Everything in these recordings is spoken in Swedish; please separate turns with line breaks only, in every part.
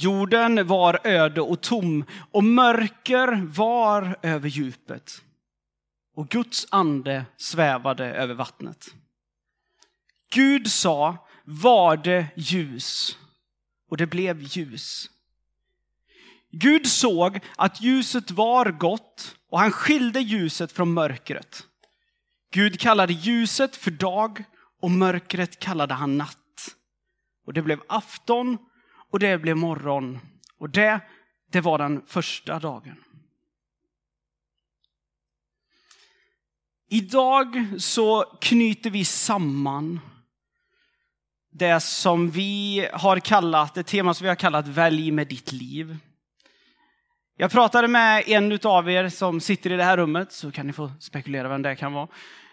Jorden var öde och tom och mörker var över djupet. Och Guds ande svävade över vattnet. Gud sa, var det ljus? Och det blev ljus. Gud såg att ljuset var gott och han skilde ljuset från mörkret. Gud kallade ljuset för dag och mörkret kallade han natt. Och det blev afton och det blev morgon. Och det, det var den första dagen. Idag så knyter vi samman det som vi har kallat, det tema som vi har kallat Välj med ditt liv. Jag pratade med en av er som sitter i det här rummet, så kan ni få spekulera vem det kan vara,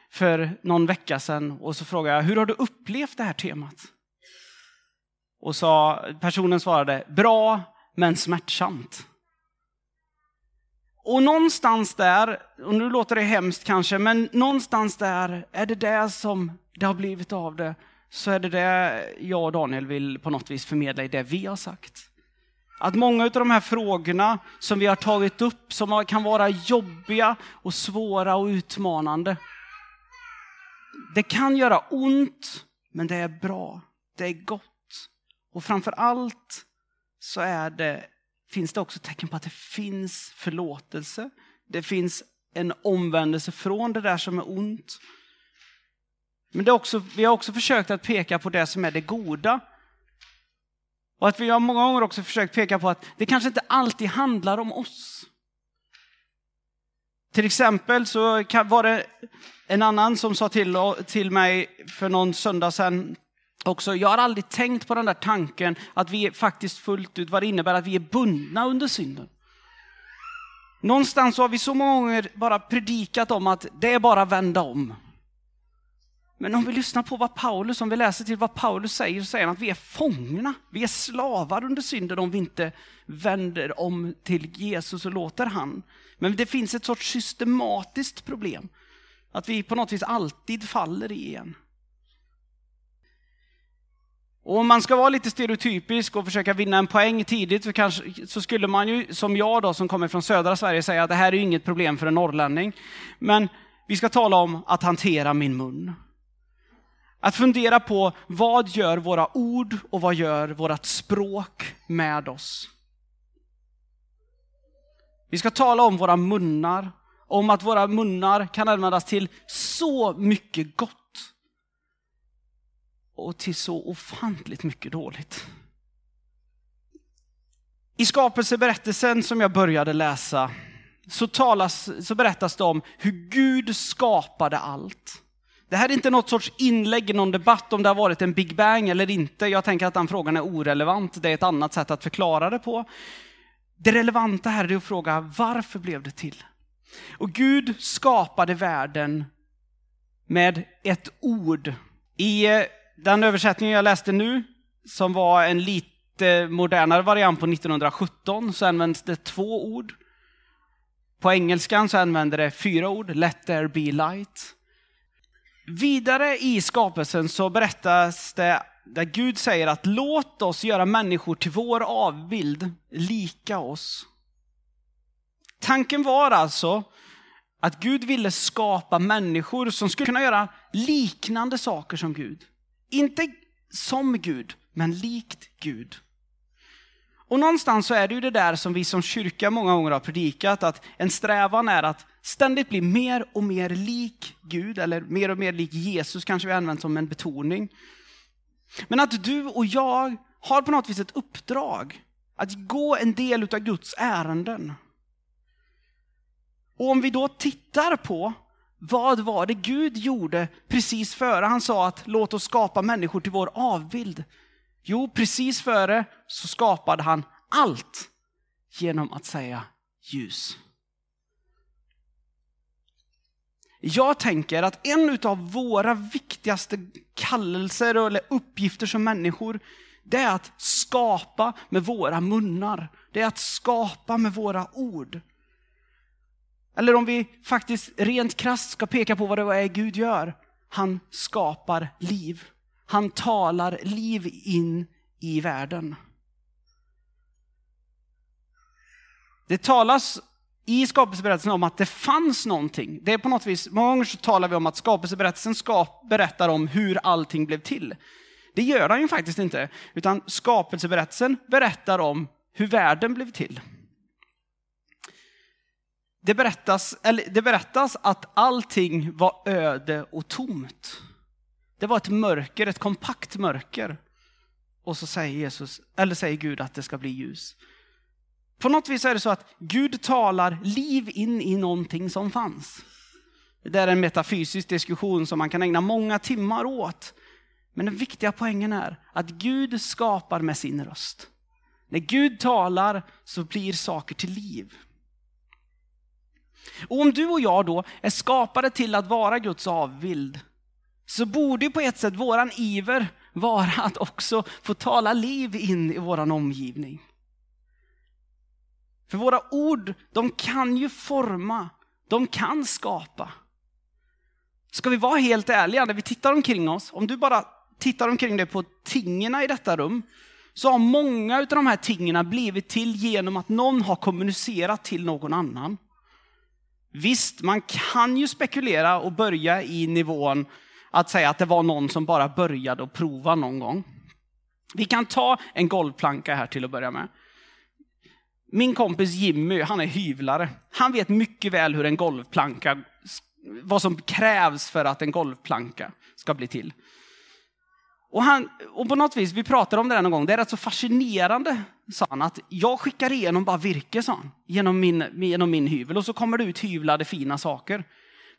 för någon vecka sedan. Och så frågade jag, hur har du upplevt det här temat? Och sa, personen svarade, bra men smärtsamt. Och någonstans där, och nu låter det hemskt kanske, men någonstans där är det det som det har blivit av det. Så är det det jag och Daniel vill på något vis förmedla i det vi har sagt. Att många av de här frågorna som vi har tagit upp, som kan vara jobbiga och svåra och utmanande. Det kan göra ont, men det är bra. Det är gott. Och framför allt så är det, finns det också tecken på att det finns förlåtelse. Det finns en omvändelse från det där som är ont. Men det också, vi har också försökt att peka på det som är det goda. Och att vi har många gånger också försökt peka på att det kanske inte alltid handlar om oss. Till exempel så var det en annan som sa till, till mig för någon söndag sedan också, jag har aldrig tänkt på den där tanken att vi faktiskt fullt ut, vad det innebär att vi är bundna under synden. Någonstans har vi så många gånger bara predikat om att det är bara att vända om. Men om vi lyssnar på vad Paulus, om vi läser till vad Paulus säger, så säger han att vi är fångna. Vi är slavar under synden om vi inte vänder om till Jesus och låter han. Men det finns ett sorts systematiskt problem. Att vi på något vis alltid faller i igen. Och om man ska vara lite stereotypisk och försöka vinna en poäng tidigt så, kanske, så skulle man ju, som jag då som kommer från södra Sverige, säga att det här är inget problem för en norrlänning. Men vi ska tala om att hantera min mun. Att fundera på vad gör våra ord och vad gör vårt språk med oss? Vi ska tala om våra munnar, om att våra munnar kan användas till så mycket gott och till så ofantligt mycket dåligt. I skapelseberättelsen som jag började läsa så, talas, så berättas det om hur Gud skapade allt. Det här är inte något sorts inlägg i någon debatt om det har varit en Big Bang eller inte. Jag tänker att den frågan är orelevant. Det är ett annat sätt att förklara det på. Det relevanta här är att fråga varför blev det till? Och Gud skapade världen med ett ord. I eh, den översättning jag läste nu, som var en lite modernare variant på 1917, så används det två ord. På engelskan så använder det fyra ord, let there be light. Vidare i skapelsen så berättas det där Gud säger att låt oss göra människor till vår avbild, lika oss. Tanken var alltså att Gud ville skapa människor som skulle kunna göra liknande saker som Gud. Inte som Gud, men likt Gud. Och någonstans så är det ju det där som vi som kyrka många gånger har predikat, att en strävan är att ständigt bli mer och mer lik Gud, eller mer och mer lik Jesus kanske vi använt som en betoning. Men att du och jag har på något vis ett uppdrag att gå en del av Guds ärenden. Och om vi då tittar på vad var det Gud gjorde precis före han sa att låt oss skapa människor till vår avbild? Jo, precis före så skapade han allt genom att säga ljus. Jag tänker att en av våra viktigaste kallelser eller uppgifter som människor, det är att skapa med våra munnar. Det är att skapa med våra ord. Eller om vi faktiskt rent krasst ska peka på vad det är Gud gör. Han skapar liv. Han talar liv in i världen. Det talas i skapelseberättelsen om att det fanns någonting. Det är på något vis, många gånger så talar vi om att skapelseberättelsen skap, berättar om hur allting blev till. Det gör den ju faktiskt inte, utan skapelseberättelsen berättar om hur världen blev till. Det berättas, eller det berättas att allting var öde och tomt. Det var ett mörker, ett kompakt mörker. Och så säger Jesus, eller säger Gud att det ska bli ljus. På något vis är det så att Gud talar liv in i någonting som fanns. Det är en metafysisk diskussion som man kan ägna många timmar åt. Men den viktiga poängen är att Gud skapar med sin röst. När Gud talar så blir saker till liv. Och om du och jag då är skapade till att vara Guds avbild, så borde på ett sätt våran iver vara att också få tala liv in i våran omgivning. För våra ord, de kan ju forma, de kan skapa. Ska vi vara helt ärliga när vi tittar omkring oss, om du bara tittar omkring dig på tingerna i detta rum, så har många av de här tingerna blivit till genom att någon har kommunicerat till någon annan. Visst, man kan ju spekulera och börja i nivån att säga att det var någon som bara började och prova någon gång. Vi kan ta en golvplanka här till att börja med. Min kompis Jimmy, han är hyvlare. Han vet mycket väl hur en golvplanka, vad som krävs för att en golvplanka ska bli till. Och, han, och på något vis, vi pratade om det där någon gång, det är rätt så fascinerande, sa han, att jag skickar igenom bara virke, sa han, genom min, genom min hyvel och så kommer det ut hyvlade fina saker.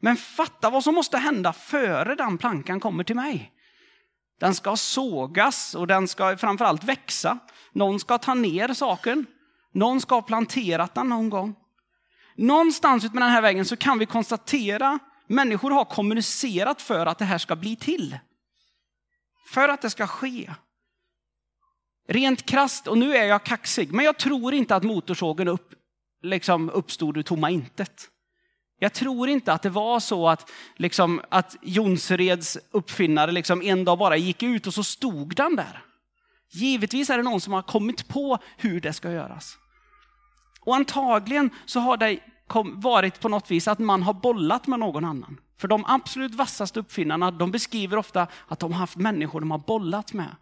Men fatta vad som måste hända före den plankan kommer till mig. Den ska sågas och den ska framförallt växa. Någon ska ta ner saken. Någon ska ha planterat den någon gång. Någonstans ut med den här vägen så kan vi konstatera människor har kommunicerat för att det här ska bli till. För att det ska ske. Rent krast, och nu är jag kaxig, men jag tror inte att motorsågen upp, liksom uppstod ur tomma intet. Jag tror inte att det var så att, liksom, att Jonsereds uppfinnare liksom en dag bara gick ut och så stod den där. Givetvis är det någon som har kommit på hur det ska göras. Och antagligen så har det varit på något vis att man har bollat med någon annan. För de absolut vassaste uppfinnarna, de beskriver ofta att de har haft människor de har bollat med.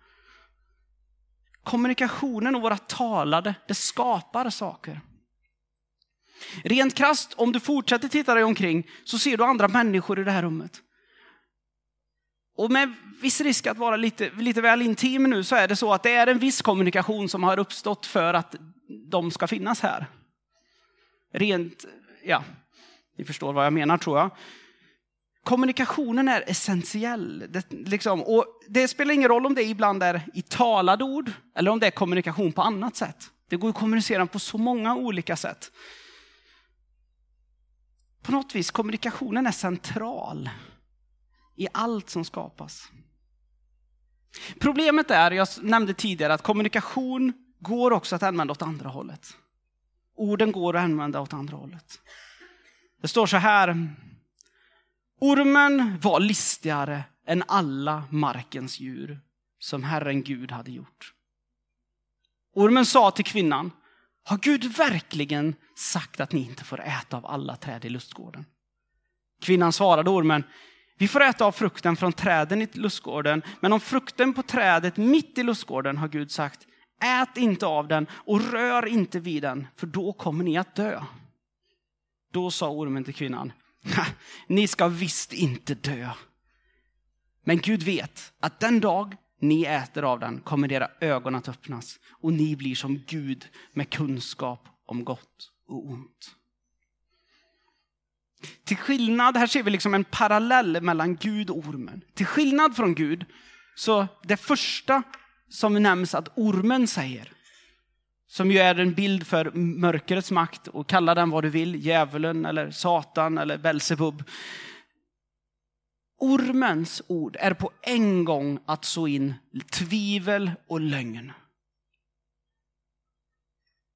Kommunikationen och våra talade, det skapar saker. Rent krast, om du fortsätter titta dig omkring så ser du andra människor i det här rummet. Och med viss risk att vara lite, lite väl intim nu så är det så att det är en viss kommunikation som har uppstått för att de ska finnas här. Rent, ja, ni förstår vad jag menar tror jag. Kommunikationen är essentiell. Det, liksom, och det spelar ingen roll om det ibland är i talade ord eller om det är kommunikation på annat sätt. Det går att kommunicera på så många olika sätt. På något vis, kommunikationen är central i allt som skapas. Problemet är, jag nämnde tidigare, att kommunikation går också att använda åt andra hållet. Orden går att använda åt andra hållet. Det står så här. Ormen var listigare än alla markens djur som Herren Gud hade gjort. Ormen sa till kvinnan, har Gud verkligen sagt att ni inte får äta av alla träd i lustgården? Kvinnan svarade ormen, vi får äta av frukten från träden i lustgården, men om frukten på trädet mitt i lustgården har Gud sagt, ät inte av den och rör inte vid den, för då kommer ni att dö. Då sa ormen till kvinnan, ni ska visst inte dö. Men Gud vet att den dag ni äter av den kommer era ögon att öppnas och ni blir som Gud med kunskap om gott och ont. Till skillnad, här ser vi liksom en parallell mellan Gud och ormen. Till skillnad från Gud, så det första som nämns att ormen säger, som ju är en bild för mörkrets makt och kalla den vad du vill, djävulen eller Satan eller Belsebub. Ormens ord är på en gång att så in tvivel och lögn.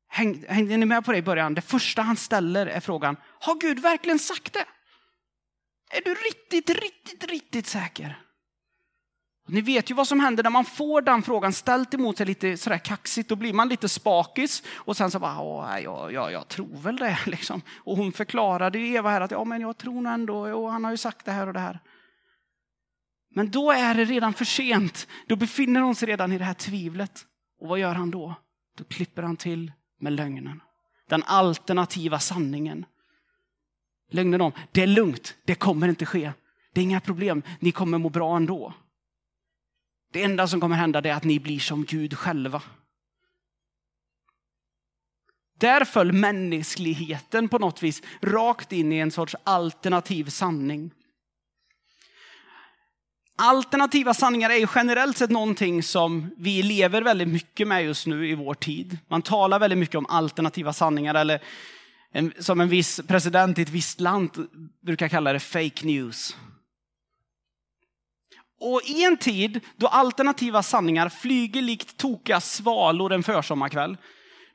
Häng, hängde ni med på det i början? Det första han ställer är frågan, har Gud verkligen sagt det? Är du riktigt, riktigt, riktigt säker? Ni vet ju vad som händer när man får den frågan ställd emot sig lite sådär kaxigt. Då blir man lite spakis och sen så bara, Åh, ja, ja, jag tror väl det. Liksom. Och hon förklarade ju Eva här att ja, men jag tror nog ändå, och han har ju sagt det här och det här. Men då är det redan för sent. Då befinner hon sig redan i det här tvivlet. Och vad gör han då? Då klipper han till med lögnen. Den alternativa sanningen. Lögnen om, det är lugnt, det kommer inte ske. Det är inga problem, ni kommer må bra ändå. Det enda som kommer hända är att ni blir som Gud själva. Där föll mänskligheten på något vis rakt in i en sorts alternativ sanning. Alternativa sanningar är ju generellt sett någonting som vi lever väldigt mycket med just nu i vår tid. Man talar väldigt mycket om alternativa sanningar eller en, som en viss president i ett visst land brukar kalla det fake news. Och i en tid då alternativa sanningar flyger likt tokiga svalor en försommarkväll,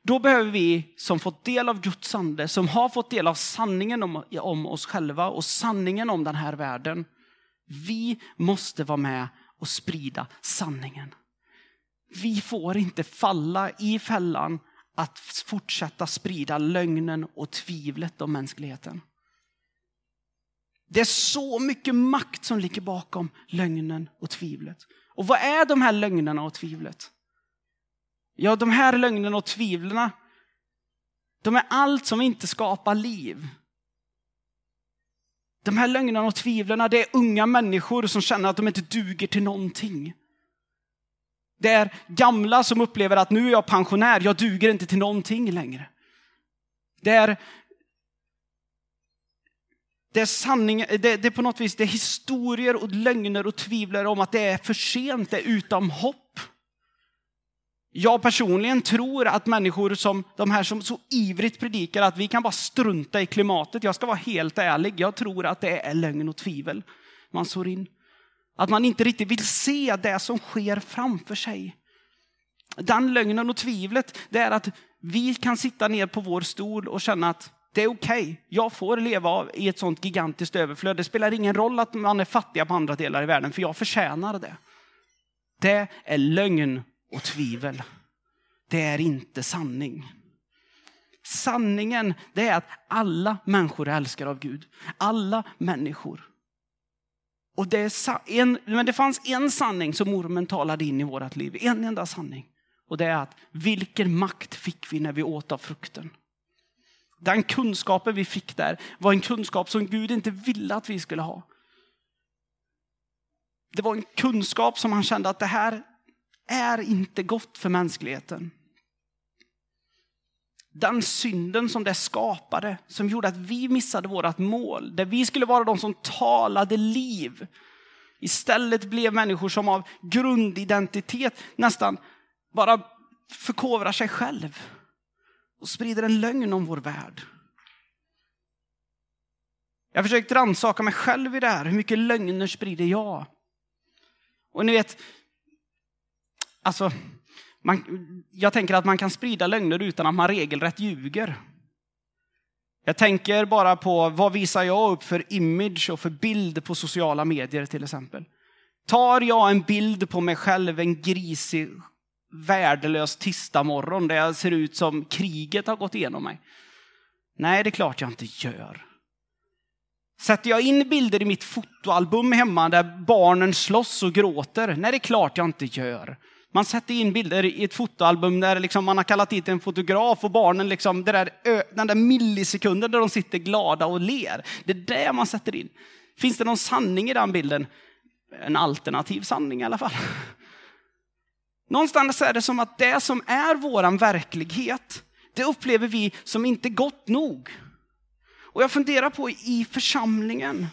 då behöver vi som fått del av Guds ande, som har fått del av sanningen om, om oss själva och sanningen om den här världen. Vi måste vara med och sprida sanningen. Vi får inte falla i fällan att fortsätta sprida lögnen och tvivlet om mänskligheten. Det är så mycket makt som ligger bakom lögnen och tvivlet. Och vad är de här lögnerna och tvivlet? Ja, de här lögnerna och tvivlen, de är allt som inte skapar liv. De här lögnerna och tvivlen, det är unga människor som känner att de inte duger till någonting. Det är gamla som upplever att nu är jag pensionär, jag duger inte till någonting längre. Det är det är, sanning, det, det, är på något vis det är historier och lögner och tvivlar om att det är för sent, det är utom hopp. Jag personligen tror att människor som de här som så ivrigt predikar att vi kan bara strunta i klimatet. Jag ska vara helt ärlig, jag tror att det är lögn och tvivel man sår in. Att man inte riktigt vill se det som sker framför sig. Den lögnen och tvivlet, det är att vi kan sitta ner på vår stol och känna att det är okej. Okay. Jag får leva i ett sånt gigantiskt överflöd. Det spelar ingen roll att man är fattiga på andra delar i världen, för jag förtjänar det. Det är lögn och tvivel. Det är inte sanning. Sanningen det är att alla människor är älskade av Gud. Alla människor. Och det, en, men det fanns en sanning som ormen talade in i vårt liv. En enda sanning. Och det är att vilken makt fick vi när vi åt av frukten? Den kunskapen vi fick där var en kunskap som Gud inte ville att vi skulle ha. Det var en kunskap som han kände att det här är inte gott för mänskligheten. Den synden som det skapade, som gjorde att vi missade vårt mål, där vi skulle vara de som talade liv. Istället blev människor som av grundidentitet nästan bara förkovrar sig själv och sprider en lögn om vår värld. Jag har försökt rannsaka mig själv i det här. Hur mycket lögner sprider jag? Och ni vet, alltså, man, jag tänker att man kan sprida lögner utan att man regelrätt ljuger. Jag tänker bara på vad visar jag upp för image och för bild på sociala medier till exempel. Tar jag en bild på mig själv en grisig värdelös tisdagmorgon där jag ser ut som kriget har gått igenom mig. Nej, det är klart jag inte gör. Sätter jag in bilder i mitt fotoalbum hemma där barnen slåss och gråter? Nej, det är klart jag inte gör. Man sätter in bilder i ett fotoalbum där liksom man har kallat hit en fotograf och barnen, liksom, det där, den där millisekunden där de sitter glada och ler. Det är det man sätter in. Finns det någon sanning i den bilden? En alternativ sanning i alla fall. Någonstans är det som att det som är våran verklighet, det upplever vi som inte gott nog. Och jag funderar på i församlingen,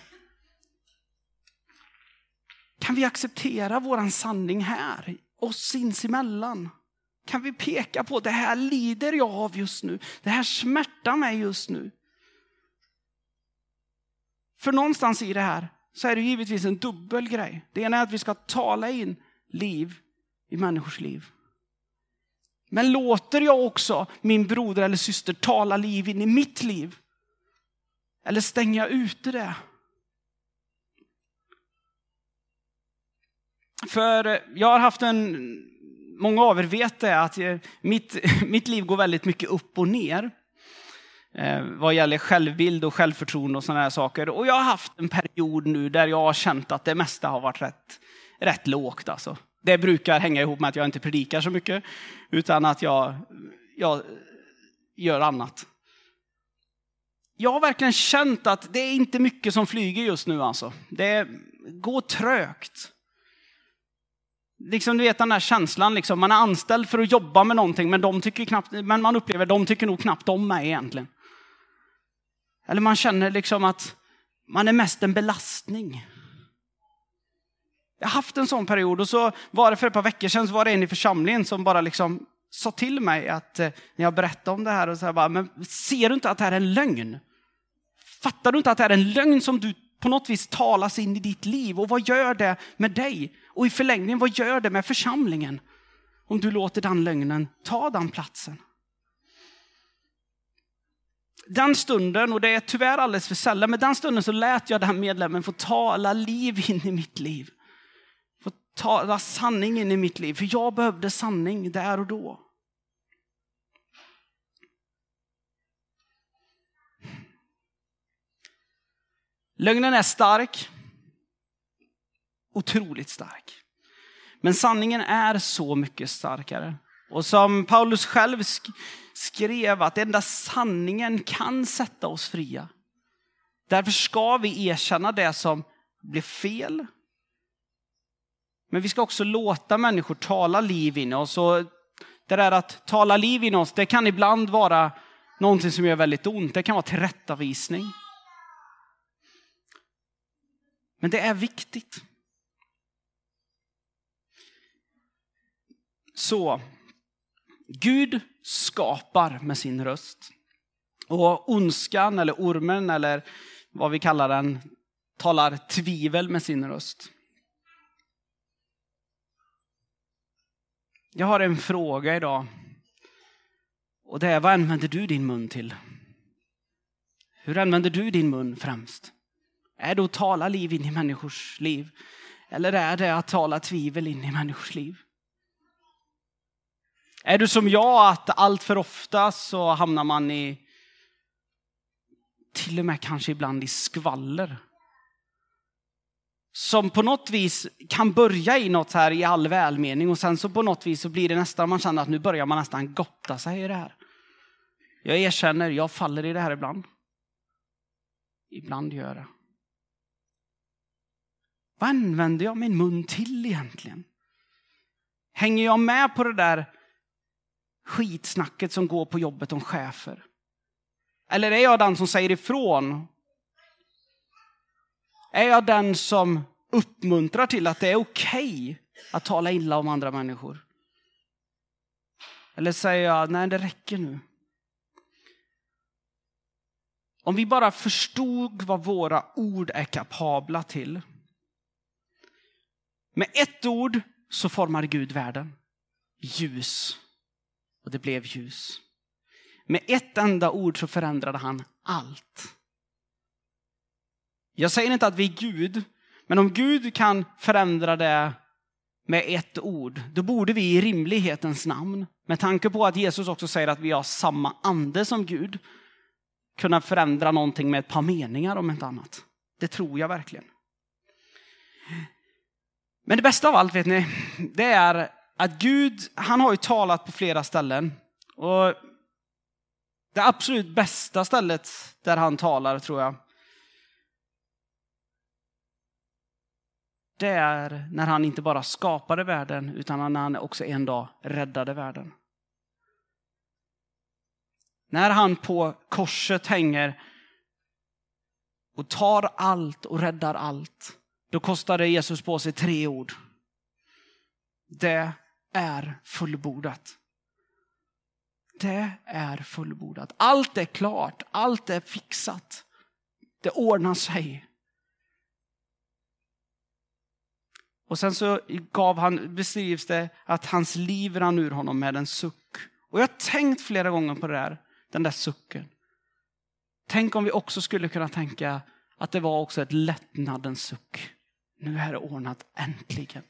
kan vi acceptera våran sanning här, oss sinsemellan? kan vi peka på, det här lider jag av just nu. Det här smärtar mig just nu. För någonstans i det här så är det givetvis en dubbel grej. Det ena är att vi ska tala in liv i människors liv. Men låter jag också min broder eller syster tala liv in i mitt liv? Eller stänger jag ute det? För jag har haft en, många av er vet det, att mitt, mitt liv går väldigt mycket upp och ner. Eh, vad gäller självbild och självförtroende och sådana här saker. Och jag har haft en period nu där jag har känt att det mesta har varit rätt, rätt lågt. Alltså. Det brukar hänga ihop med att jag inte predikar så mycket, utan att jag, jag gör annat. Jag har verkligen känt att det är inte mycket som flyger just nu alltså. Det går trögt. Liksom du vet den där känslan, liksom, man är anställd för att jobba med någonting men, de tycker knappt, men man upplever de tycker nog knappt om mig egentligen. Eller man känner liksom att man är mest en belastning. Jag har haft en sån period och så var det för ett par veckor sedan så var det en i församlingen som bara liksom sa till mig att eh, när jag berättade om det här och så här bara, men ser du inte att det här är en lögn? Fattar du inte att det här är en lögn som du på något vis talas in i ditt liv? Och vad gör det med dig? Och i förlängningen, vad gör det med församlingen? Om du låter den lögnen ta den platsen. Den stunden, och det är tyvärr alldeles för sällan, men den stunden så lät jag den medlemmen få tala liv in i mitt liv. Tala sanning in i mitt liv, för jag behövde sanning där och då. Lögnen är stark. Otroligt stark. Men sanningen är så mycket starkare. Och som Paulus själv skrev att endast sanningen kan sätta oss fria. Därför ska vi erkänna det som blev fel. Men vi ska också låta människor tala liv in i oss. Och det där att tala liv in i oss, det kan ibland vara någonting som gör väldigt ont. Det kan vara tillrättavisning. Men det är viktigt. Så, Gud skapar med sin röst. Och ondskan eller ormen eller vad vi kallar den talar tvivel med sin röst. Jag har en fråga idag. Och det är, vad använder du din mun till? Hur använder du din mun främst? Är det att tala liv in i människors liv? Eller är det att tala tvivel in i människors liv? Är du som jag att allt för ofta så hamnar man i, till och med kanske ibland i skvaller? Som på något vis kan börja i något här i all välmening och sen så på något vis så blir det nästan, man känner att nu börjar man nästan gotta sig i det här. Jag erkänner, jag faller i det här ibland. Ibland gör jag det. Vad använder jag min mun till egentligen? Hänger jag med på det där skitsnacket som går på jobbet om chefer? Eller är jag den som säger ifrån? Är jag den som uppmuntrar till att det är okej okay att tala illa om andra människor? Eller säger jag, nej det räcker nu. Om vi bara förstod vad våra ord är kapabla till. Med ett ord så formade Gud världen. Ljus. Och det blev ljus. Med ett enda ord så förändrade han allt. Jag säger inte att vi är Gud, men om Gud kan förändra det med ett ord, då borde vi i rimlighetens namn, med tanke på att Jesus också säger att vi har samma ande som Gud, kunna förändra någonting med ett par meningar om inte annat. Det tror jag verkligen. Men det bästa av allt vet ni, det är att Gud, han har ju talat på flera ställen. Och det absolut bästa stället där han talar tror jag, det är när han inte bara skapade världen utan när han också en dag räddade världen. När han på korset hänger och tar allt och räddar allt, då kostade Jesus på sig tre ord. Det är fullbordat. det är fullbordat. Allt är klart, allt är fixat. Det ordnar sig. Och sen så gav han, beskrivs det att hans liv rann ur honom med en suck. Och jag har tänkt flera gånger på det där, den där sucken. Tänk om vi också skulle kunna tänka att det var också ett lättnadens suck. Nu är det ordnat äntligen.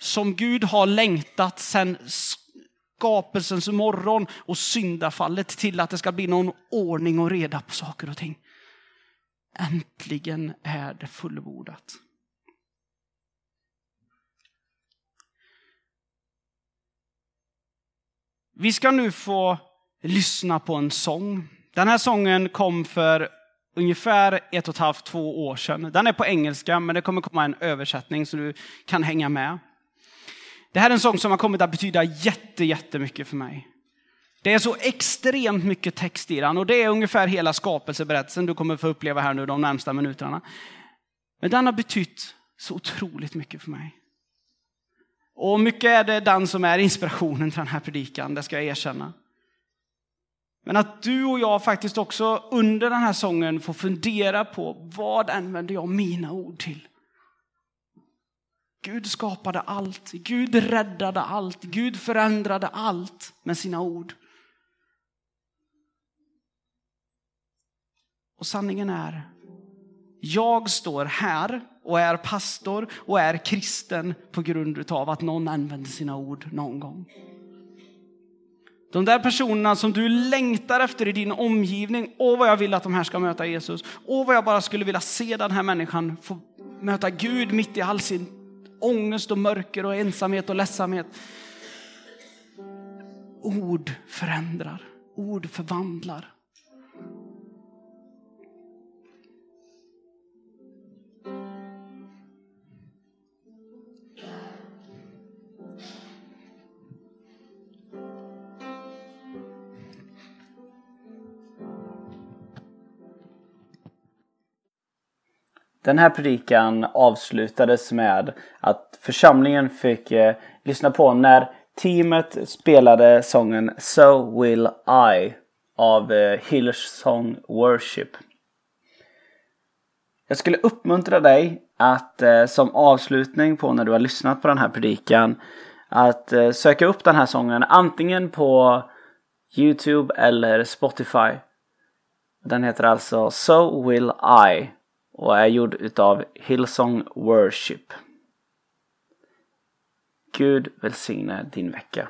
Som Gud har längtat sedan skapelsens morgon och syndafallet till att det ska bli någon ordning och reda på saker och ting. Äntligen är det fullbordat. Vi ska nu få lyssna på en sång. Den här sången kom för ungefär ett och ett halvt, två år sedan. Den är på engelska, men det kommer komma en översättning så du kan hänga med. Det här är en sång som har kommit att betyda jätte, jättemycket för mig. Det är så extremt mycket text i den och det är ungefär hela skapelseberättelsen du kommer få uppleva här nu de närmsta minuterna. Men den har betytt så otroligt mycket för mig. Och mycket är det den som är inspirationen till den här predikan, det ska jag erkänna. Men att du och jag faktiskt också under den här sången får fundera på vad använder jag mina ord till? Gud skapade allt, Gud räddade allt, Gud förändrade allt med sina ord. Och sanningen är, jag står här och är pastor och är kristen på grund av att någon använde sina ord någon gång. De där personerna som du längtar efter i din omgivning. Åh vad jag vill att de här ska möta Jesus. Åh vad jag bara skulle vilja se den här människan få möta Gud mitt i all sin ångest och mörker och ensamhet och ledsamhet. Ord förändrar, ord förvandlar.
Den här predikan avslutades med att församlingen fick eh, lyssna på när teamet spelade sången So Will I av eh, Hillsong Worship. Jag skulle uppmuntra dig att eh, som avslutning på när du har lyssnat på den här predikan att eh, söka upp den här sången antingen på Youtube eller Spotify. Den heter alltså So Will I och är gjord utav Hillsong Worship. Gud välsigne din vecka.